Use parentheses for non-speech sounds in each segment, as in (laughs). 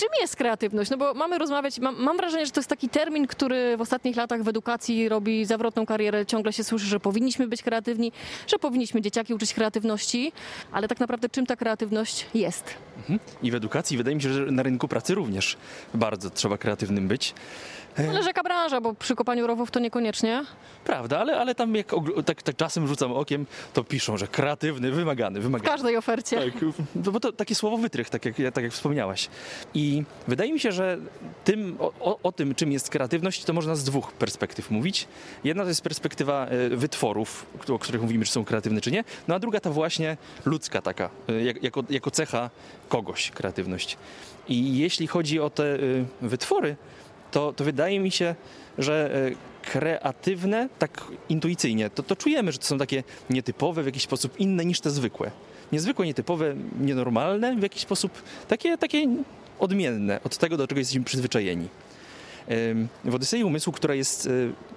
czym jest kreatywność? No bo mamy rozmawiać, mam, mam wrażenie, że to jest taki termin, który w ostatnich latach w edukacji robi zawrotną karierę. Ciągle się słyszy, że powinniśmy być kreatywni, że powinniśmy dzieciaki uczyć kreatywności, ale tak naprawdę czym ta kreatywność jest? Mhm. I w edukacji wydaje mi się, że na rynku pracy również bardzo trzeba kreatywnym być. Ale rzeka branża, bo przy kopaniu rowów to niekoniecznie. Prawda, ale, ale tam jak tak, tak czasem rzucam okiem, to piszą, że kreatywny, wymagany, W wymagany. każdej ofercie. Tak, no bo to takie słowo wytrych, tak jak, tak jak wspomniałaś. I wydaje mi się, że tym, o, o, tym, czym jest kreatywność, to można z dwóch perspektyw mówić. Jedna to jest perspektywa e, wytworów, o których mówimy, czy są kreatywne, czy nie. No a druga ta właśnie ludzka taka, e, jak, jako, jako cecha kogoś kreatywność. I jeśli chodzi o te e, wytwory, to, to wydaje mi się, że e, kreatywne, tak intuicyjnie, to, to czujemy, że to są takie nietypowe, w jakiś sposób inne niż te zwykłe. Niezwykłe, nietypowe, nienormalne, w jakiś sposób takie, takie odmienne od tego, do czego jesteśmy przyzwyczajeni. W Odysei Umysłu, która jest e,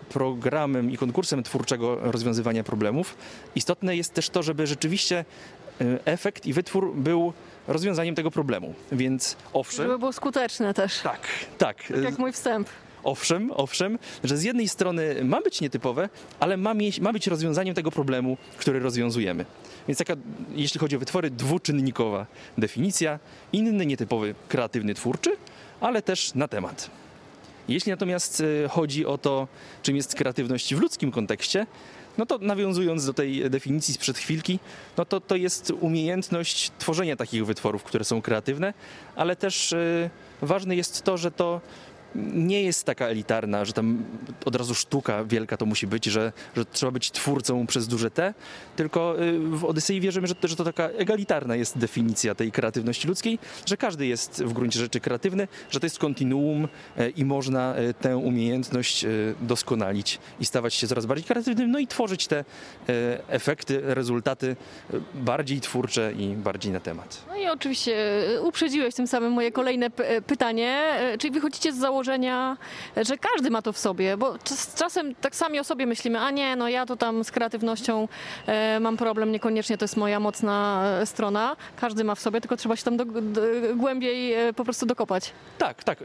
programem i konkursem twórczego rozwiązywania problemów, istotne jest też to, żeby rzeczywiście e, efekt i wytwór był rozwiązaniem tego problemu. Więc owszem, Żeby było skuteczne też. tak, tak. Tak jak mój wstęp. Owszem, owszem, że z jednej strony ma być nietypowe, ale ma, mieć, ma być rozwiązaniem tego problemu, który rozwiązujemy. Więc taka, jeśli chodzi o wytwory, dwuczynnikowa definicja, inny nietypowy, kreatywny, twórczy, ale też na temat. Jeśli natomiast e, chodzi o to, czym jest kreatywność w ludzkim kontekście, no to nawiązując do tej definicji sprzed chwilki, no to to jest umiejętność tworzenia takich wytworów, które są kreatywne, ale też e, ważne jest to, że to nie jest taka elitarna, że tam od razu sztuka wielka to musi być, że, że trzeba być twórcą przez duże T, tylko y, w Odysei wierzymy, że że to taka egalitarna jest definicja tej kreatywności ludzkiej, że każdy jest w gruncie rzeczy kreatywny, że to jest kontinuum e, i można e, tę umiejętność doskonalić i stawać się coraz bardziej kreatywnym, no i tworzyć te efekty, rezultaty bardziej twórcze i bardziej na temat. No i oczywiście uprzedziłeś tym samym moje kolejne pytanie. Czyli wychodzicie z założenia, e, że każdy ma to w sobie, bo czas- czasem tak sami o sobie myślimy, a nie, no ja to tam z kreatywnością e, mam problem, niekoniecznie to jest moja mocna e, strona. Każdy ma w sobie, tylko trzeba się tam do, do, głębiej e, po prostu dokopać. Tak, tak.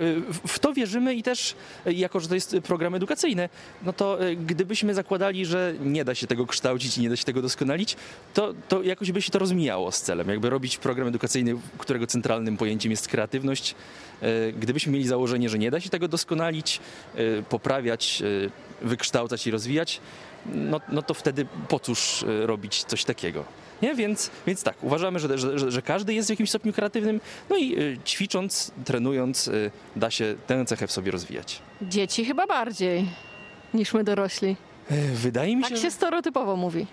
w- to wierzymy i też, jako że to jest program edukacyjny, no to gdybyśmy zakładali, że nie da się tego kształcić i nie da się tego doskonalić, to, to jakoś by się to rozmijało z celem. Jakby robić program edukacyjny, którego centralnym pojęciem jest kreatywność. Gdybyśmy mieli założenie, że nie da się tego doskonalić, y, poprawiać, y, wykształcać i rozwijać, no, no to wtedy po cóż y, robić coś takiego? Nie? Więc, więc tak, uważamy, że, że, że, każdy jest w jakimś stopniu kreatywnym, no i ćwicząc, trenując, da się tę cechę w sobie rozwijać. Dzieci chyba bardziej niż my dorośli. Wydaje mi się, Tak się stereotypowo mówi.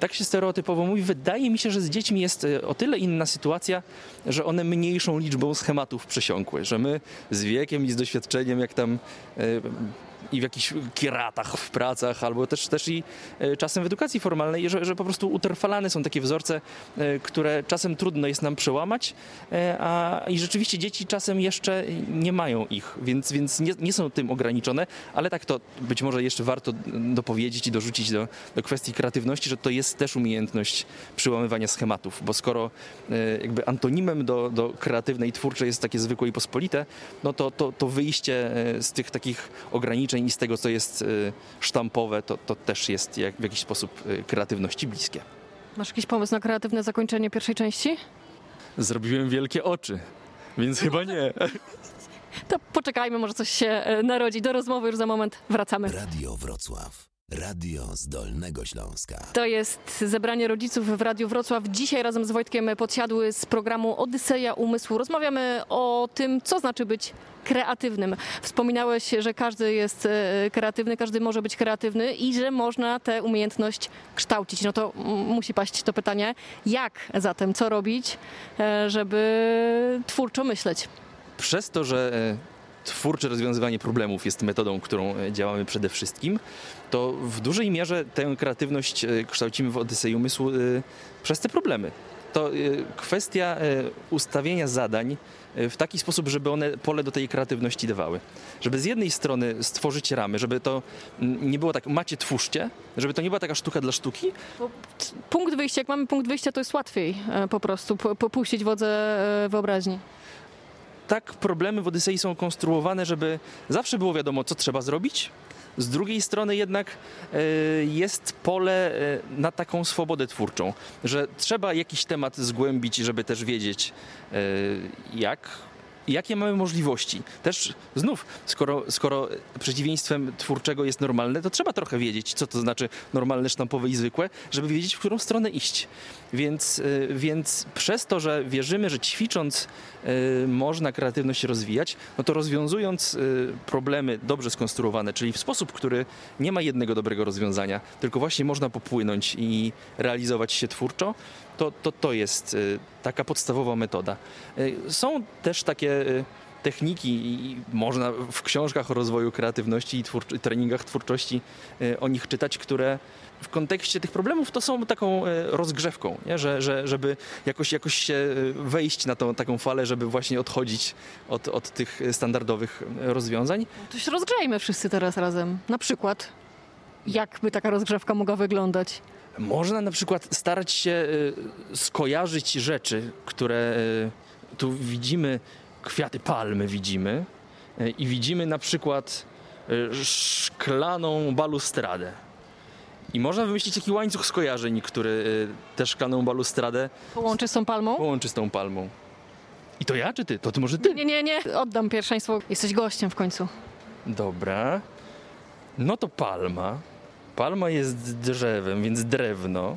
Tak się stereotypowo mówi, wydaje mi się, że z dziećmi jest y, o tyle inna sytuacja, że one mniejszą liczbą schematów przesiąkły, że my z wiekiem i z doświadczeniem, jak tam y, i w jakichś kieratach w pracach, albo też, też i y, czasem w edukacji formalnej, że, że po prostu utrwalane są takie wzorce, y, które czasem trudno jest nam przełamać, y, a i rzeczywiście dzieci czasem jeszcze nie mają ich, więc, więc nie, nie są tym ograniczone, ale tak to być może jeszcze warto dopowiedzieć i dorzucić do, do kwestii kreatywności, że to jest też umiejętność przyłamywania schematów, bo skoro e, jakby antonimem do, do kreatywnej i twórczej jest takie zwykłe i pospolite, no to, to, to wyjście e, z tych takich ograniczeń i z tego, co jest e, sztampowe, to, to też jest jak, w jakiś sposób e, kreatywności bliskie. Masz jakiś pomysł na kreatywne zakończenie pierwszej części? Zrobiłem wielkie oczy, więc chyba nie. (laughs) To poczekajmy, może coś się e, narodzi. Do rozmowy już za moment wracamy. Radio Wrocław. Radio z Dolnego Śląska. To jest zebranie rodziców w Radiu Wrocław. Dzisiaj razem z Wojtkiem Podsiadły z programu Odyseja Umysłu rozmawiamy o tym, co znaczy być kreatywnym. Wspominałeś, że każdy jest e, kreatywny, każdy może być kreatywny i że można tę umiejętność kształcić. No to musi paść to pytanie, jak zatem, co robić, e, żeby twórczo myśleć? Przez to, że e, twórcze rozwiązywanie problemów jest metodą, którą działamy przede wszystkim, to w dużej mierze tę kreatywność kształcimy w Odysei Umysłu przez te problemy. To kwestia ustawienia zadań w taki sposób, żeby one pole do tej kreatywności dawały. Żeby z jednej strony stworzyć ramy, żeby to nie było tak macie, twórzcie, żeby to nie była taka sztuka dla sztuki, Punkt wyjścia, jak mamy punkt wyjścia, to jest łatwiej e, po prostu po- popuścić wodze e, wyobraźni. tak problemy w Odysei są konstruowane, żeby zawsze było wiadomo, co trzeba zrobić. Z drugiej strony jednak e, jest pole e, na taką swobodę twórczą, że trzeba jakiś temat zgłębić, żeby też wiedzieć, e, jak jakie mamy możliwości. Też znów, skoro, skoro przeciwieństwem twórczego jest normalne, to trzeba trochę wiedzieć, co to znaczy normalne, sztampowe i zwykłe, żeby wiedzieć, w którą stronę iść. Więc, y, więc przez to, że wierzymy, że ćwicząc y, można kreatywność rozwijać, no to rozwiązując y, problemy dobrze skonstruowane, czyli w sposób, który nie ma jednego dobrego rozwiązania, tylko właśnie można popłynąć i realizować się twórczo, to to, to jest y, taka podstawowa metoda. Y, Są też takie y, techniki i można w książkach o rozwoju kreatywności i twórczy, treningach twórczości o nich czytać, które w kontekście tych problemów to są taką rozgrzewką, nie? Że, że, żeby jakoś, jakoś się wejść na tą taką falę, żeby właśnie odchodzić od, od tych standardowych rozwiązań. To się rozgrzejmy wszyscy teraz razem. Na przykład, jakby taka rozgrzewka mogła wyglądać? Można na przykład starać się y, skojarzyć rzeczy, które y, tu widzimy, kwiaty palmy widzimy y, i widzimy na przykład szklaną balustradę. I można wymyślić taki łańcuch skojarzeń, który tę szklaną balustradę Połączy z tą palmą? połączy z tą palmą. I to ja czy ty? To ty może ty? Nie, nie, nie. Oddam pierwszeństwo. Jesteś gościem w końcu. Dobra. No to palma. Palma jest drzewem, więc drewno.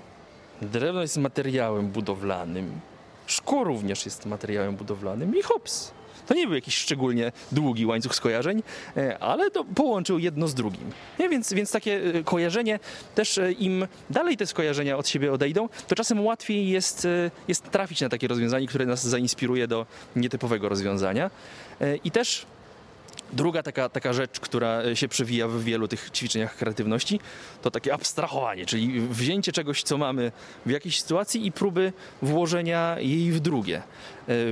Drewno jest materiałem budowlanym. Szkło również jest materiałem budowlanym i hops. To nie był jakiś szczególnie długi łańcuch skojarzeń, e, ale to połączył jedno z drugim. Nie? Więc, więc takie e, kojarzenie, też e, im dalej te skojarzenia od siebie odejdą, to czasem łatwiej jest, jest trafić na takie rozwiązanie, które nas zainspiruje do nietypowego rozwiązania. I też Druga taka, taka rzecz, która się przewija w wielu tych ćwiczeniach kreatywności, to takie abstrahowanie, czyli wzięcie czegoś, co mamy w jakiejś sytuacji i próby włożenia jej w drugie, e,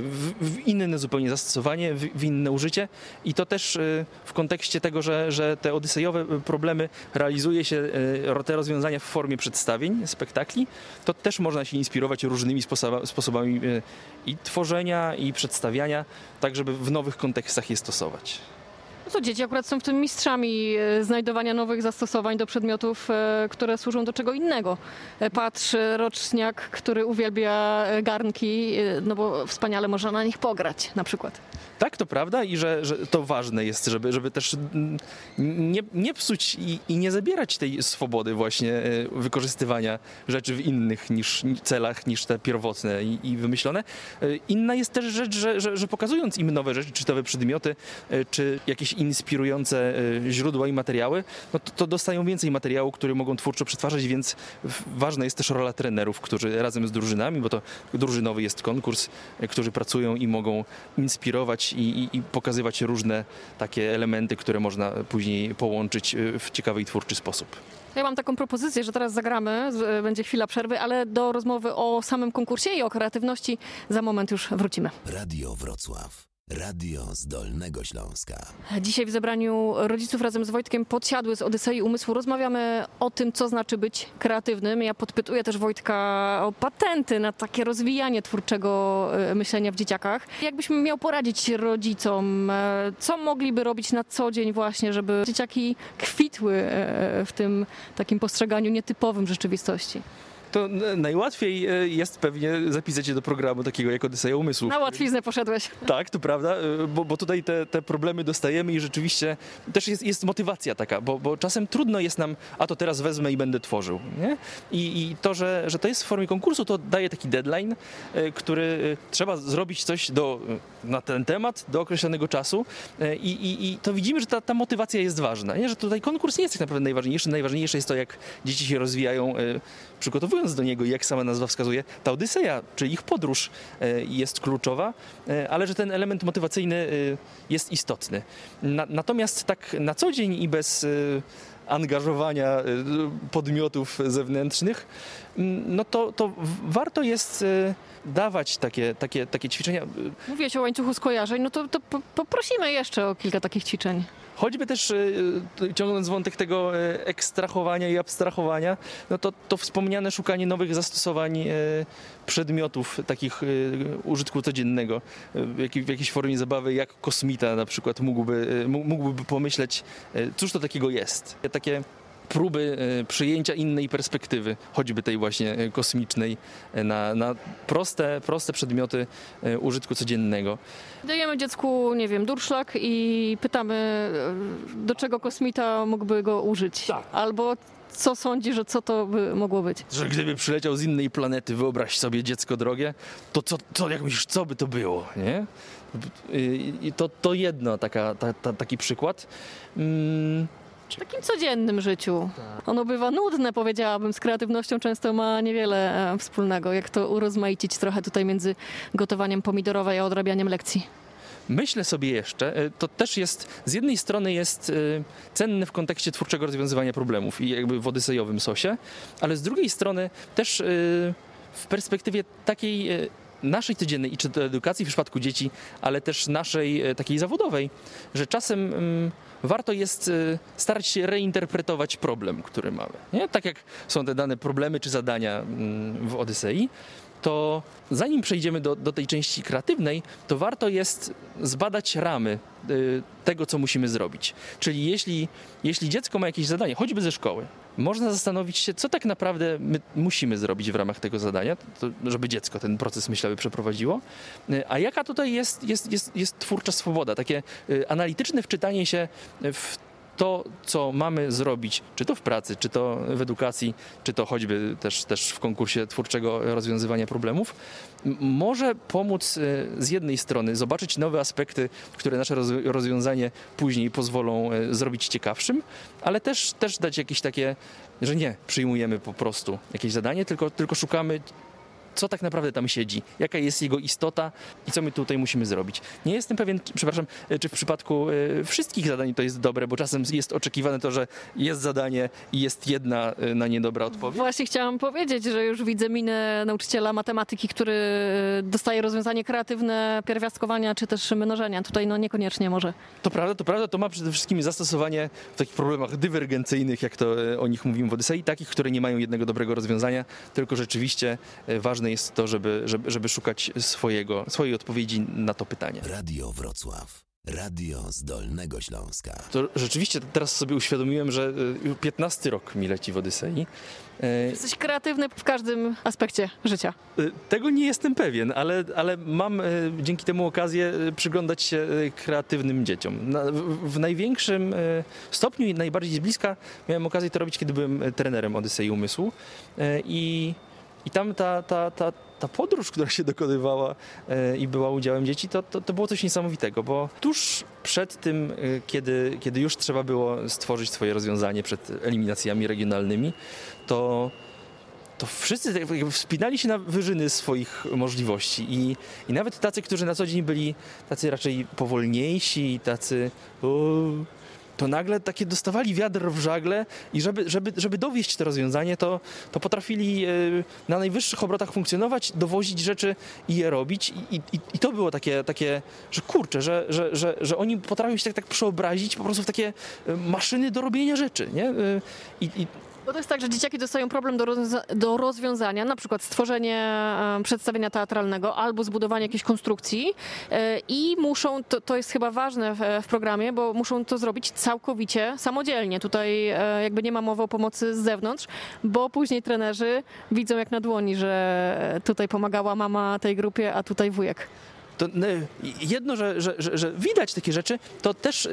w, w inne zupełnie zastosowanie, w, w inne użycie. I to też e, w kontekście tego, że, że te odysejowe problemy realizuje się, e, te rozwiązania w formie przedstawień, spektakli, to też można się inspirować różnymi sposoba, sposobami e, i tworzenia, i przedstawiania, tak żeby w nowych kontekstach je stosować. No to dzieci akurat są w tym mistrzami e, znajdowania nowych zastosowań do przedmiotów, e, które służą do czego innego. E, Patrz, roczniak, który uwielbia garnki, no bo wspaniale można na nich pograć na przykład. Tak, to prawda i że, że to ważne jest, żeby, żeby też nie, nie psuć i, i nie zabierać tej swobody właśnie e, wykorzystywania rzeczy w innych niż celach niż te pierwotne i, i wymyślone. E, Inna jest też rzecz, że, że, że pokazując im nowe rzeczy, czy nowe przedmioty, e, czy jakieś inspirujące źródła i materiały, no to, to dostają więcej materiału, który mogą twórczo przetwarzać, więc ważna jest też rola trenerów, którzy razem z drużynami, bo to drużynowy jest konkurs, którzy pracują i mogą inspirować i, i, i pokazywać różne takie elementy, które można później połączyć e, w ciekawy i twórczy sposób. Ja mam taką propozycję, że teraz zagramy, e, będzie chwila przerwy, ale do rozmowy o samym konkursie i o kreatywności za moment już wrócimy. Radio Wrocław. Radio z Dolnego Śląska. Dzisiaj w zebraniu rodziców razem z Wojtkiem Podsiadły z Odysei Umysłu rozmawiamy o tym, co znaczy być kreatywnym. Ja podpytuję też Wojtka o patenty na takie rozwijanie twórczego e, myślenia w dzieciakach. Jakbyśmy miał poradzić rodzicom, e, co mogliby robić na co dzień właśnie, żeby dzieciaki kwitły e, w tym takim postrzeganiu nietypowym rzeczywistości? To najłatwiej e, jest pewnie zapisać się do programu takiego jak Odyseja Umysłu. Na łatwiznę poszedłeś. Tak, to prawda, y, bo, bo tutaj te, te problemy dostajemy i rzeczywiście też jest, jest motywacja taka, bo, bo czasem trudno jest nam, a to teraz wezmę i będę tworzył. Nie? I, I to, że, że to jest w formie konkursu, to daje taki deadline, y, który trzeba zrobić coś do, na ten temat do określonego czasu i, i, i to widzimy, że ta, ta motywacja jest ważna. Nie? Że tutaj konkurs nie jest tak naprawdę najważniejszy. Najważniejsze jest to, jak dzieci się rozwijają, y, przygotowując do niego jak sama nazwa wskazuje, ta Odyseja, czyli ich podróż y, jest kluczowa, y, ale że ten element motywacyjny y, jest istotny. Na, natomiast tak na co dzień i bez angażowania podmiotów zewnętrznych, no to, to warto jest e, dawać takie, takie, takie ćwiczenia. Mówiłeś o łańcuchu skojarzeń, no to, to po- poprosimy jeszcze o kilka takich ćwiczeń. Choćby też e, e, ciągnąc wątek tego ekstrahowania i abstrahowania, no to, to wspomniane szukanie nowych zastosowań przedmiotów takich użytku codziennego w, jakiej, w jakiejś formie zabawy, jak kosmita na przykład mógłby, mó- mógłby pomyśleć, cóż to takiego jest. Takie próby e, przyjęcia innej perspektywy, choćby tej właśnie e, kosmicznej, e, na, na proste, proste przedmioty użytku codziennego. Dajemy dziecku, nie wiem, durszlak i pytamy, do czego kosmita mógłby go użyć. Tak. Albo co sądzi, że co to by mogło być. Że gdyby przyleciał z innej planety, wyobraź sobie dziecko drogie, to co, co jak myślisz, co by to było, nie? I i to, to jedno, taka, ta, ta, taki przykład. Mm, W takim codziennym życiu. Ono bywa nudne, powiedziałabym, z kreatywnością często ma niewiele e, wspólnego. Jak to urozmaicić trochę tutaj między gotowaniem pomidorowej a odrabianiem lekcji? Myślę sobie jeszcze, e, to też jest, z jednej strony jest e, cenne w kontekście twórczego rozwiązywania problemów i jakby w odysejowym sosie, ale z drugiej strony też w perspektywie takiej naszej codziennej, i czy to edukacji w przypadku dzieci, ale też naszej takiej zawodowej, że czasem mm, warto jest e, starać się reinterpretować problem, który mamy. Nie? Tak jak są te dane problemy czy zadania mm, w Odysei, to zanim przejdziemy do, do tej części kreatywnej, to warto jest zbadać ramy y, tego, co musimy zrobić. Czyli jeśli, jeśli dziecko ma jakieś zadanie, choćby ze szkoły, można zastanowić się, co tak naprawdę my musimy zrobić w ramach tego zadania, to, żeby dziecko ten proces myślowy przeprowadziło, Y, a jaka tutaj jest, jest, jest, jest twórcza swoboda, takie y, analityczne wczytanie się w to, co mamy zrobić, czy to w pracy, czy to w edukacji, czy to choćby też, też w konkursie twórczego rozwiązywania problemów, może pomóc e, z jednej strony zobaczyć nowe aspekty, które nasze rozwi- rozwiązanie później pozwolą e, zrobić ciekawszym, ale też, też dać jakieś takie, że nie przyjmujemy po prostu jakieś zadanie, tylko, tylko szukamy co tak naprawdę tam siedzi, jaka jest jego istota i co my tutaj musimy zrobić. Nie jestem pewien, przepraszam, e, czy w przypadku e, wszystkich zadań to jest dobre, bo czasem jest oczekiwane to, że jest zadanie i jest jedna e, na nie dobra odpowiedź. Właśnie chciałam powiedzieć, że już widzę minę nauczyciela matematyki, który dostaje rozwiązanie kreatywne pierwiastkowania czy też mnożenia. Tutaj no niekoniecznie może. To prawda, to prawda, to ma przede wszystkim zastosowanie w takich problemach dywergencyjnych, jak to o nich mówimy w Odysei, takich, które nie mają jednego dobrego rozwiązania, tylko rzeczywiście e, ważne jest to, żeby, żeby, żeby szukać swojego, swojej odpowiedzi na to pytanie. Radio Wrocław. Radio z Dolnego Śląska. To rzeczywiście teraz sobie uświadomiłem, że e, już 15 rok mi leci w Odysei. E, Jesteś kreatywny w każdym aspekcie życia. E, Tego nie jestem pewien, ale, ale mam dzięki temu okazję przyglądać się kreatywnym dzieciom. Na, w, w największym stopniu i najbardziej z bliska miałem okazję to robić, kiedy byłem trenerem Odysei Umysłu. I, i tam ta, ta, ta, ta podróż, która się dokonywała e, i była udziałem dzieci, to, to, to było coś niesamowitego, bo tuż przed tym, e, kiedy, kiedy już trzeba było stworzyć swoje rozwiązanie przed eliminacjami regionalnymi, to to wszyscy tak jakby wspinali się na wyżyny swoich możliwości. I, i nawet tacy, którzy na co dzień byli tacy raczej powolniejsi, tacy o, to nagle takie dostawali wiadr w żagle i żeby, żeby, żeby dowieść to rozwiązanie, to, to potrafili e, na najwyższych obrotach funkcjonować, dowozić rzeczy i je robić i, i, i to było takie, takie że kurczę, że, że, że, że oni potrafią się tak, tak przeobrazić po prostu w takie e, maszyny do robienia rzeczy, nie? E, I, i Bo to jest tak, że dzieciaki dostają problem do, rozwiąza- do rozwiązania, na przykład stworzenie e, przedstawienia teatralnego albo zbudowanie jakiejś konstrukcji e, i muszą, to, to jest chyba ważne w, w programie, bo muszą to zrobić całkowicie samodzielnie. Tutaj e, jakby nie ma mowy o pomocy z zewnątrz, bo później trenerzy widzą jak na dłoni, że tutaj pomagała mama tej grupie, a tutaj wujek. To no, jedno, że, że, że, widać takie rzeczy, to też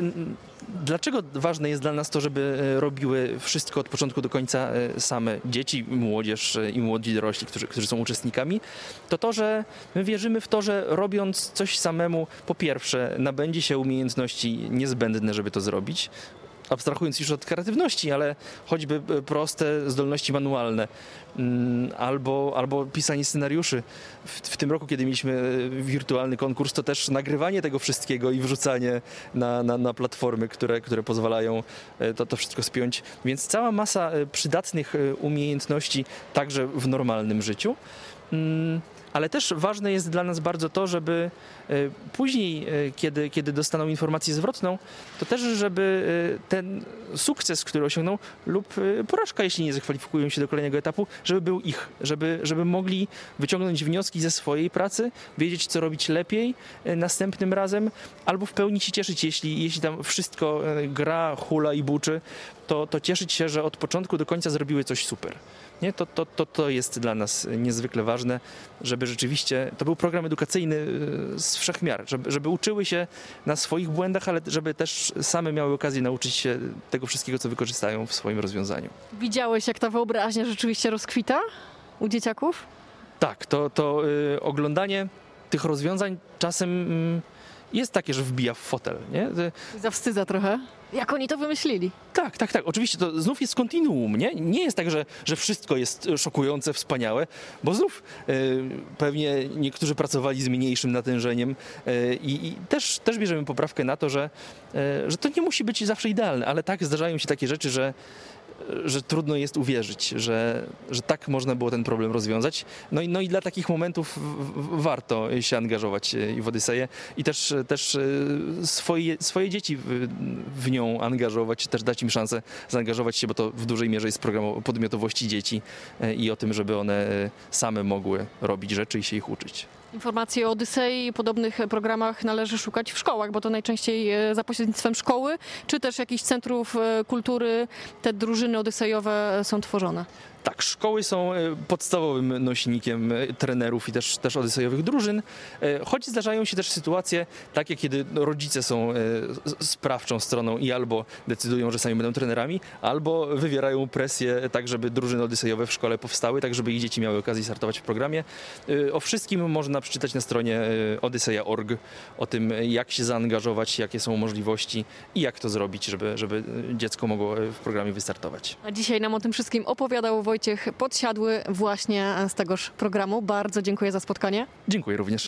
dlaczego ważne jest dla nas to, żeby e, robiły wszystko od początku do końca e, same dzieci, młodzież e, i młodzi dorośli, którzy, którzy są uczestnikami, to to, że my wierzymy w to, że robiąc coś samemu, po pierwsze, nabędzie się umiejętności niezbędne, żeby to zrobić, abstrahując już od kreatywności, ale choćby e, proste zdolności manualne mm, albo, albo pisanie scenariuszy. W, w tym roku, kiedy mieliśmy e, wirtualny konkurs, to też nagrywanie tego wszystkiego i wrzucanie na, na, na platformy, które, które pozwalają e, to, to wszystko spiąć. Więc cała masa przydatnych umiejętności także w normalnym życiu. Ale też ważne jest dla nas bardzo to, żeby e, później, e, kiedy, kiedy dostaną informację zwrotną, to też, żeby e, ten sukces, który osiągną, lub porażka, jeśli nie zakwalifikują się do kolejnego etapu, żeby był ich, żeby, żeby mogli wyciągnąć wnioski ze swojej pracy, wiedzieć, co robić lepiej następnym razem, albo w pełni się cieszyć, jeśli, jeśli tam wszystko gra, hula i buczy, to, to cieszyć się, że od początku do końca zrobiły coś super. Nie? To, to, to, to jest dla nas niezwykle ważne, żeby rzeczywiście to był program edukacyjny y, z wszechmiar, żeby, żeby uczyły się na swoich błędach, ale żeby też same miały okazję nauczyć się tego wszystkiego, co wykorzystają w swoim rozwiązaniu. Widziałeś, jak ta wyobraźnia rzeczywiście rozkwita u dzieciaków? Tak, to, to y, oglądanie tych rozwiązań czasem y, jest takie, że wbija w fotel. Nie? Zawstydza trochę. Jak oni to wymyślili? Tak, tak, tak. Oczywiście to znów jest kontinuum, nie? Nie jest tak, że, że wszystko jest szokujące, wspaniałe, bo znów e, pewnie niektórzy pracowali z mniejszym natężeniem e, i, też, też bierzemy poprawkę na to, że, e, że to nie musi być zawsze idealne, ale tak zdarzają się takie rzeczy, że że trudno jest uwierzyć, że, że tak można było ten problem rozwiązać. No i, no i dla takich momentów warto się angażować e, w Odyseję i też, też e, swoje, swoje dzieci w, w nią angażować, też dać im szansę zaangażować się, bo to w dużej mierze jest program o podmiotowości dzieci e, i o tym, żeby one same mogły robić rzeczy i się ich uczyć. Informacje o Odysei i podobnych programach należy szukać w szkołach, bo to najczęściej e, za pośrednictwem szkoły, czy też jakichś centrów e, kultury te drużyny odysejowe są tworzone. Tak, szkoły są e, podstawowym nośnikiem e, trenerów i też, też odysejowych drużyn, e, choć zdarzają się też sytuacje takie, kiedy no, rodzice są sprawczą stroną i albo decydują, że sami będą trenerami, albo wywierają presję tak, żeby drużyny odysejowe w szkole powstały, tak żeby ich dzieci miały okazję startować w programie. O wszystkim można przeczytać na stronie odyseja.org, o tym jak się zaangażować, jakie są możliwości i jak to zrobić, żeby, żeby dziecko mogło w programie wystartować. A dzisiaj nam o tym wszystkim opowiadał Wojciech Podsiadły właśnie z tegoż programu. Bardzo dziękuję za spotkanie. Dziękuję również.